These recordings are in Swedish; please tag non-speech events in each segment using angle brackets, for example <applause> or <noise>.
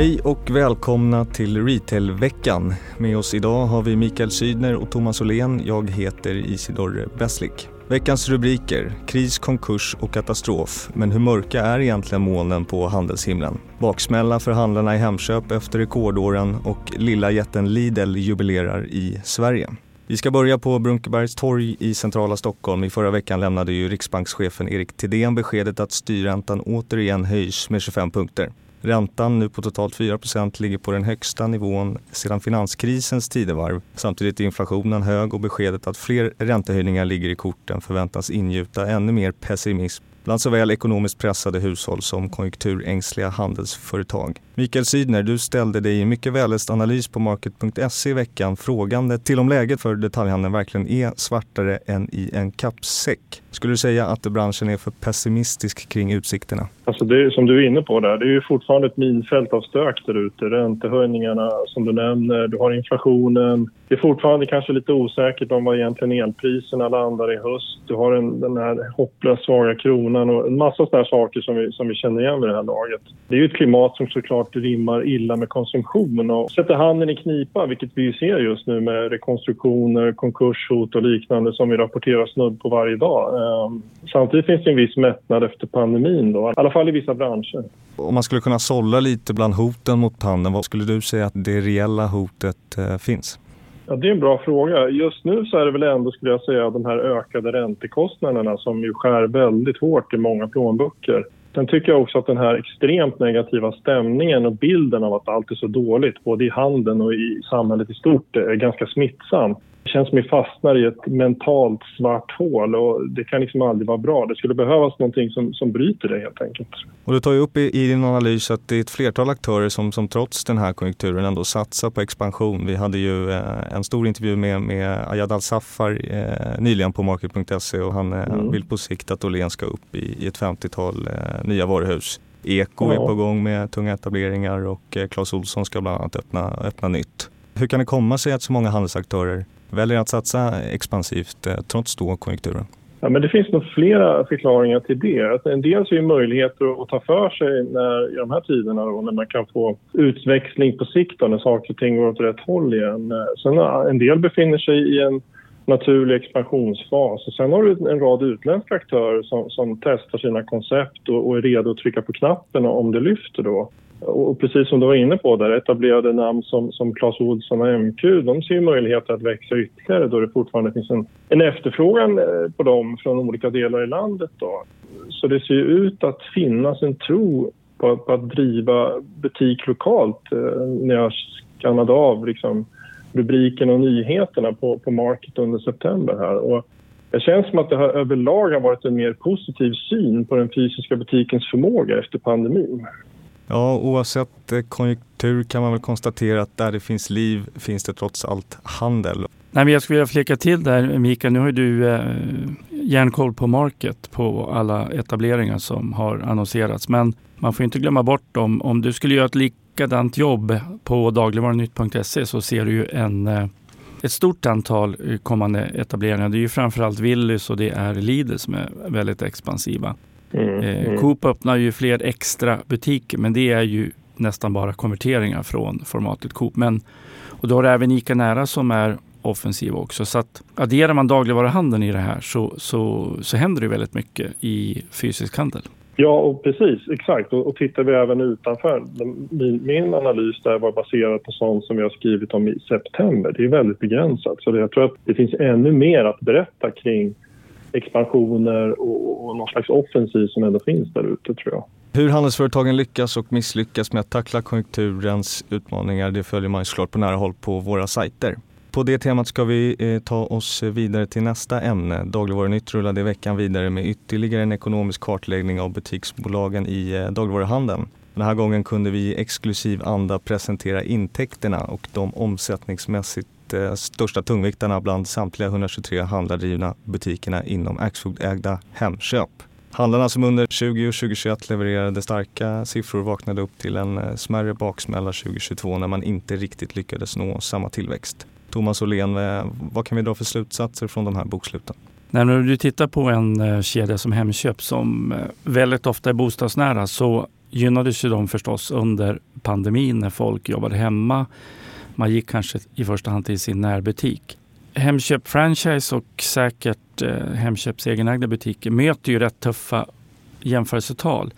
Hej och välkomna till Retailveckan. Med oss idag har vi Mikael Sydner och Thomas Åhlén. Jag heter Isidor Beslik. Veckans rubriker, kris, konkurs och katastrof. Men hur mörka är egentligen molnen på handelshimlen? Baksmälla för handlarna i Hemköp efter rekordåren och lilla jätten Lidl jubilerar i Sverige. Vi ska börja på Brunkebergs torg i centrala Stockholm. I förra veckan lämnade ju riksbankschefen Erik Thedéen beskedet att styrräntan återigen höjs med 25 punkter. Räntan nu på totalt 4% ligger på den högsta nivån sedan finanskrisens tidevarv. Samtidigt är inflationen hög och beskedet att fler räntehöjningar ligger i korten förväntas ingjuta ännu mer pessimism bland såväl ekonomiskt pressade hushåll som konjunkturängsliga handelsföretag. Mikael Sydner, du ställde dig i mycket välläst analys på Market.se i veckan frågande till om läget för detaljhandeln verkligen är svartare än i en kappsäck. Skulle du säga att branschen är för pessimistisk kring utsikterna? Alltså det som du är inne på där, det är ju fortfarande ett minfält av stök där ute. Räntehöjningarna som du nämner, du har inflationen. Det är fortfarande kanske lite osäkert om vad egentligen elpriserna landar i höst. Du har en, den här hopplöst svaga kronan och en massa sådana saker som vi, som vi känner igen vid det här laget. Det är ju ett klimat som såklart rimmar illa med konsumtion och sätter handen i knipa, vilket vi ser just nu med rekonstruktioner, konkurshot och liknande som vi rapporterar snudd på varje dag. Ehm, samtidigt finns det en viss mättnad efter pandemin då, i alla fall i vissa branscher. Om man skulle kunna sålla lite bland hoten mot handeln, vad skulle du säga att det reella hotet eh, finns? Ja, det är en bra fråga. Just nu så är det väl ändå, skulle jag säga, de här ökade räntekostnaderna som ju skär väldigt hårt i många plånböcker. Sen tycker jag också att den här extremt negativa stämningen och bilden av att allt är så dåligt, både i handeln och i samhället i stort, är ganska smittsam. Det känns som vi fastnar i ett mentalt svart hål och det kan liksom aldrig vara bra. Det skulle behövas någonting som, som bryter det helt enkelt. Och du tar ju upp i, i din analys att det är ett flertal aktörer som, som trots den här konjunkturen ändå satsar på expansion. Vi hade ju eh, en stor intervju med, med Ayad Al-Safar eh, nyligen på Market.se och han eh, mm. vill på sikt att Åhlén ska upp i, i ett 50-tal eh, nya varuhus. Eko ja. är på gång med tunga etableringar och eh, Clas Olsson ska bland annat öppna, öppna nytt. Hur kan det komma sig att så många handelsaktörer väljer att satsa expansivt eh, trots då konjunkturen? Ja, men det finns nog flera förklaringar till det. Alltså, en del är möjligheter att ta för sig när, i de här tiderna då, när man kan få utväxling på sikt då, när saker och ting går åt rätt håll igen. Eh, sen en del befinner sig i en naturlig expansionsfas. Och sen har du en rad utländska aktörer som, som testar sina koncept och, och, är redo att trycka på knappen om det lyfter. Då. Och precis som du var inne på, där etablerade namn som, som Clas Ohlson och MQ de ser möjligheter att växa ytterligare då det fortfarande finns en, en efterfrågan eh, på dem från olika delar i landet. Då. Så det ser ut att finnas en tro på, på att driva butik lokalt eh, när jag skannade av liksom, rubriken och nyheterna på, på Market under september. här. Och det känns som att det här överlag har varit en mer positiv syn på den fysiska butikens förmåga efter pandemin. Ja, oavsett eh, konjunktur kan man väl konstatera att där det finns liv finns det trots allt handel. Nej, men jag skulle vilja flika till där Mikael, nu har du eh, järnkoll på Market på alla etableringar som har annonserats. Men man får inte glömma bort om, om du skulle göra ett likadant jobb på dagligvarunytt.se så ser du ju en, eh, ett stort antal eh, kommande etableringar. Det är ju framförallt Willys och det är Lidl som är väldigt expansiva. Mm, eh, mm. Coop öppnar ju fler extra butiker men det är ju nästan bara konverteringar från formatet Coop. Men, och då har även ICA Nära som är offensiv också. Så att adderar man dagligvaruhandeln i det här så, så, så händer det väldigt mycket i fysisk handel. Ja, och precis. Exakt. Och, och tittar vi även utanför. Min, min analys där var baserad på sånt som vi har skrivit om i september. Det är väldigt begränsat. Så det, jag tror att det finns ännu mer att berätta kring expansioner och, och någon slags offensiv som ändå finns där ute tror jag. Hur handelsföretagen lyckas och misslyckas med att tackla konjunkturens utmaningar det följer man såklart på nära håll på våra sajter. På det temat ska vi eh, ta oss vidare till nästa ämne. Dagligvarunytt rullade i veckan vidare med ytterligare en ekonomisk kartläggning av butiksbolagen i eh, dagligvaruhandeln. Den här gången kunde vi i exklusiv anda presentera intäkterna och de omsättningsmässigt de största tungviktarna bland samtliga 123 handlardrivna butikerna inom Axfood-ägda Hemköp. Handlarna som under 20 och 2021 levererade starka siffror vaknade upp till en eh, smärre baksmälla 2022 när man inte riktigt lyckades nå samma tillväxt. Thomas Åhlén, eh, vad kan vi dra för slutsatser från de här boksluten? När du tittar på en kedja som Hemköp som väldigt ofta är bostadsnära så gynnades ju de förstås under pandemin när folk jobbade hemma. Man gick kanske i första hand till sin närbutik. Hemköp franchise och säkert eh, Hemköps egenägda butiker möter ju rätt tuffa jämförelsetal.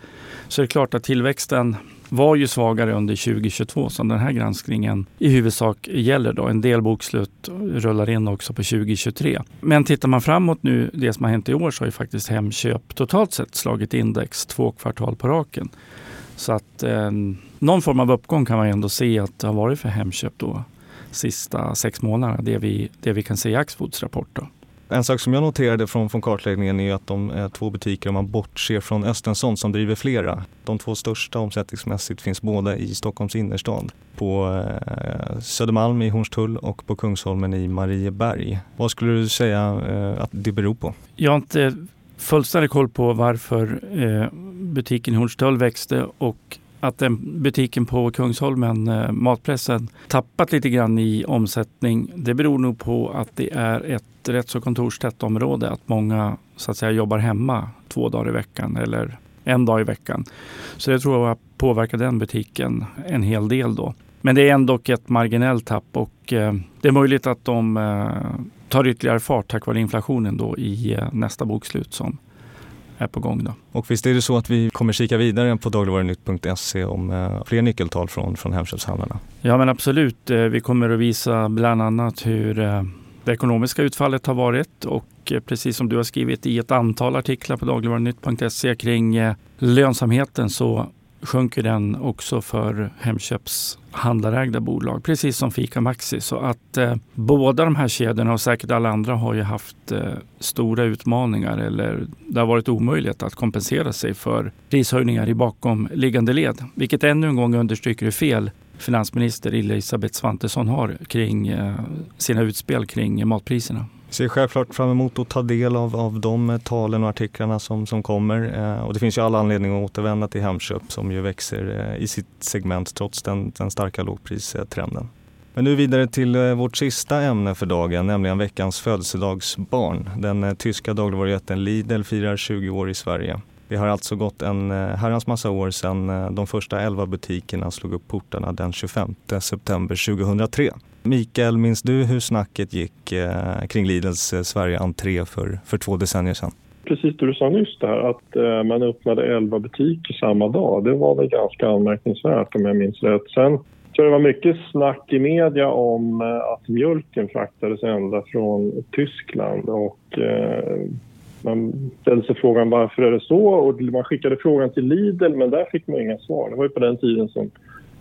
Så det är klart att tillväxten var ju svagare under 2022 som den här granskningen i huvudsak gäller. Då. En del bokslut rullar in också på 2023. Men tittar man framåt nu, det som har hänt i år, så har ju faktiskt Hemköp totalt sett slagit index två kvartal på raken. Så att eh, någon form av uppgång kan man ändå se att det har varit för Hemköp då sista sex månaderna, det vi, det vi kan se i Axfoods rapport. Då. En sak som jag noterade från, från kartläggningen är att de är två butiker, om man bortser från Östensson som driver flera. De två största omsättningsmässigt finns båda i Stockholms innerstad. På eh, Södermalm i Hornstull och på Kungsholmen i Marieberg. Vad skulle du säga eh, att det beror på? Jag har inte fullständig koll på varför eh, butiken i Hornstull växte och att den butiken på Kungsholmen, eh, Matpressen, tappat lite grann i omsättning. Det beror nog på att det är ett rätt så kontorstätt område. Att många så att säga jobbar hemma två dagar i veckan eller en dag i veckan. Så det tror jag påverkar den butiken en hel del då. Men det är ändå ett marginellt tapp och eh, det är möjligt att de eh, tar ytterligare fart tack vare inflationen då i eh, nästa bokslut som är på gång. Då. Och visst är det så att vi kommer kika vidare på dagligvarunytt.se om eh, fler nyckeltal från, från Hemköpshandlarna? Ja men absolut. Eh, vi kommer att visa bland annat hur eh, det ekonomiska utfallet har varit och precis som du har skrivit i ett antal artiklar på dagligvarunytt.se kring lönsamheten så sjunker den också för Hemköps handlarägda bolag, precis som Fika Maxi. Så att eh, båda de här kedjorna och säkert alla andra har ju haft eh, stora utmaningar eller det har varit omöjligt att kompensera sig för prishöjningar i bakomliggande led. Vilket ännu en gång understryker hur fel finansminister Elisabeth Svantesson har kring eh, sina utspel kring matpriserna ser självklart fram emot att ta del av, av de talen och artiklarna som, som kommer. Eh, och det finns ju all anledning att återvända till Hemköp som ju växer eh, i sitt segment trots den, den starka lågpristrenden. Men nu vidare till eh, vårt sista ämne för dagen, nämligen veckans födelsedagsbarn. Den eh, tyska dagligvarujätten Lidl firar 20 år i Sverige. Det har alltså gått en eh, herrans massa år sedan eh, de första 11 butikerna slog upp portarna den 25 september 2003. Mikael, minns du hur snacket gick eh, kring Lidls eh, Sverige-entré för, för två decennier sedan? Precis det du sa nyss där, att eh, man öppnade 11 butiker samma dag. Det var väl ganska anmärkningsvärt om jag minns rätt. Sen så det var mycket snack i media om eh, att mjölken fraktades ända från Tyskland och eh, man ställde sig frågan varför är det så och man skickade frågan till Lidl men där fick man inga svar. Det var ju på den tiden som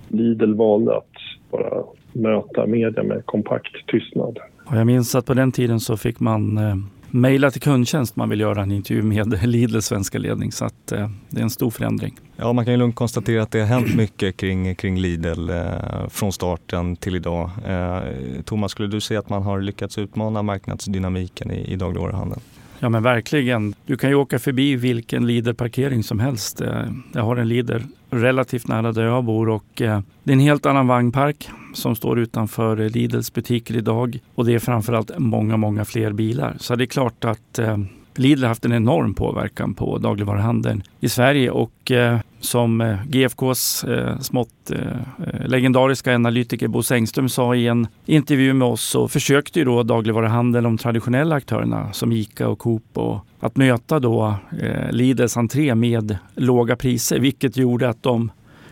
Lidl valde att bara möta media med kompakt tystnad. Och jag minns att på den tiden så fick man eh, mejla till kundtjänst man vill göra en intervju med <laughs> Lidls svenska ledning. Så att, eh, det är en stor förändring. Ja, man kan ju lugnt konstatera att det har hänt mycket kring, kring Lidl eh, från starten till idag. Eh, Thomas, skulle du säga att man har lyckats utmana marknadsdynamiken i, i dagligvaruhandeln? Ja men verkligen. Du kan ju åka förbi vilken Lidl-parkering som helst. Eh, jag har en Lidl relativt nära där jag bor och eh, det är en helt annan vagnpark som står utanför eh, Lidls butiker idag och det är framförallt många, många fler bilar. Så det är klart att eh, Lidl har haft en enorm påverkan på dagligvaruhandeln i Sverige och eh, som eh, GFKs eh, smått eh, eh legendariska analytiker Bosse Engström sa i en intervju med oss så försökte ju då dagligvaruhandeln, de traditionella aktörerna som ICA och Coop och att möta då eh, Lidls entré med låga priser vilket gjorde att de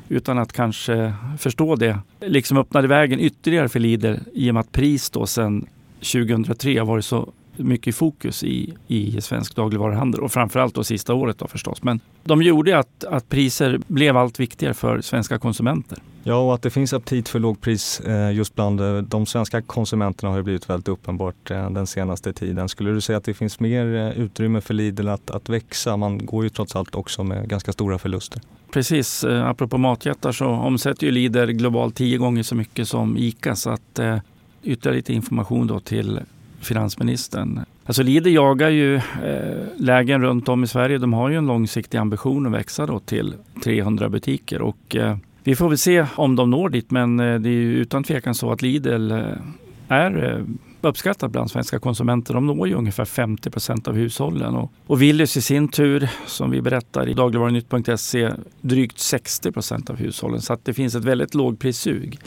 utan att kanske förstå det, liksom öppnade vägen ytterligare för Lidl i och med att pris då sedan 2003 har varit så mycket i fokus i, i svensk dagligvaruhandel och framförallt då sista året då förstås. Men de gjorde att, att priser blev allt viktigare för svenska konsumenter. Ja, och att det finns aptit för lågpris eh, just bland eh, de svenska konsumenterna har ju blivit väldigt uppenbart eh, den senaste tiden. Skulle du säga att det finns mer utrymme för Lidl att, att växa? Man går ju trots allt också med ganska stora förluster. Precis, apropå matjättar så omsätter ju Lidl globalt tio gånger så mycket som ICA så att ytterligare lite information då till finansministern. Alltså Lidl jagar ju eh, lägen runt om i Sverige. De har ju en långsiktig ambition att växa då till 300 butiker och eh, vi får väl se om de når dit men eh, det är ju utan tvekan så att Lidl eh, är eh, uppskattat bland svenska konsumenter. De når ju ungefär 50 procent av hushållen. Och, och Willys i sin tur, som vi berättar i dagligvarunytt.se, drygt 60 procent av hushållen. Så att det finns ett väldigt lågprissug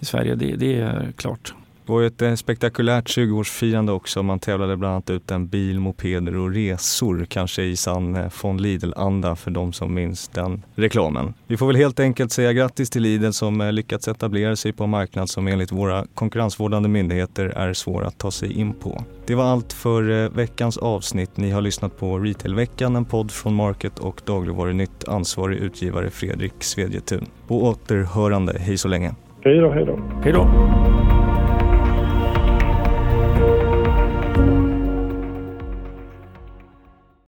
i Sverige, det, det är klart. Det var ju ett eh, spektakulärt 20-årsfirande också. Man tävlade bland annat ut en bil, mopeder och resor. Kanske i sann eh, von Lidl-anda för de som minns den reklamen. Vi får väl helt enkelt säga grattis till Lidl som eh, lyckats etablera sig på en marknad som enligt våra konkurrensvårdande myndigheter är svår att ta sig in på. Det var allt för veckans avsnitt. Ni har lyssnat på Retailveckan, en podd från Market och Dagligvarunytt. Ansvarig utgivare Fredrik Svedjetun. På återhörande, hej så länge. Hej då, hej då. Hej då.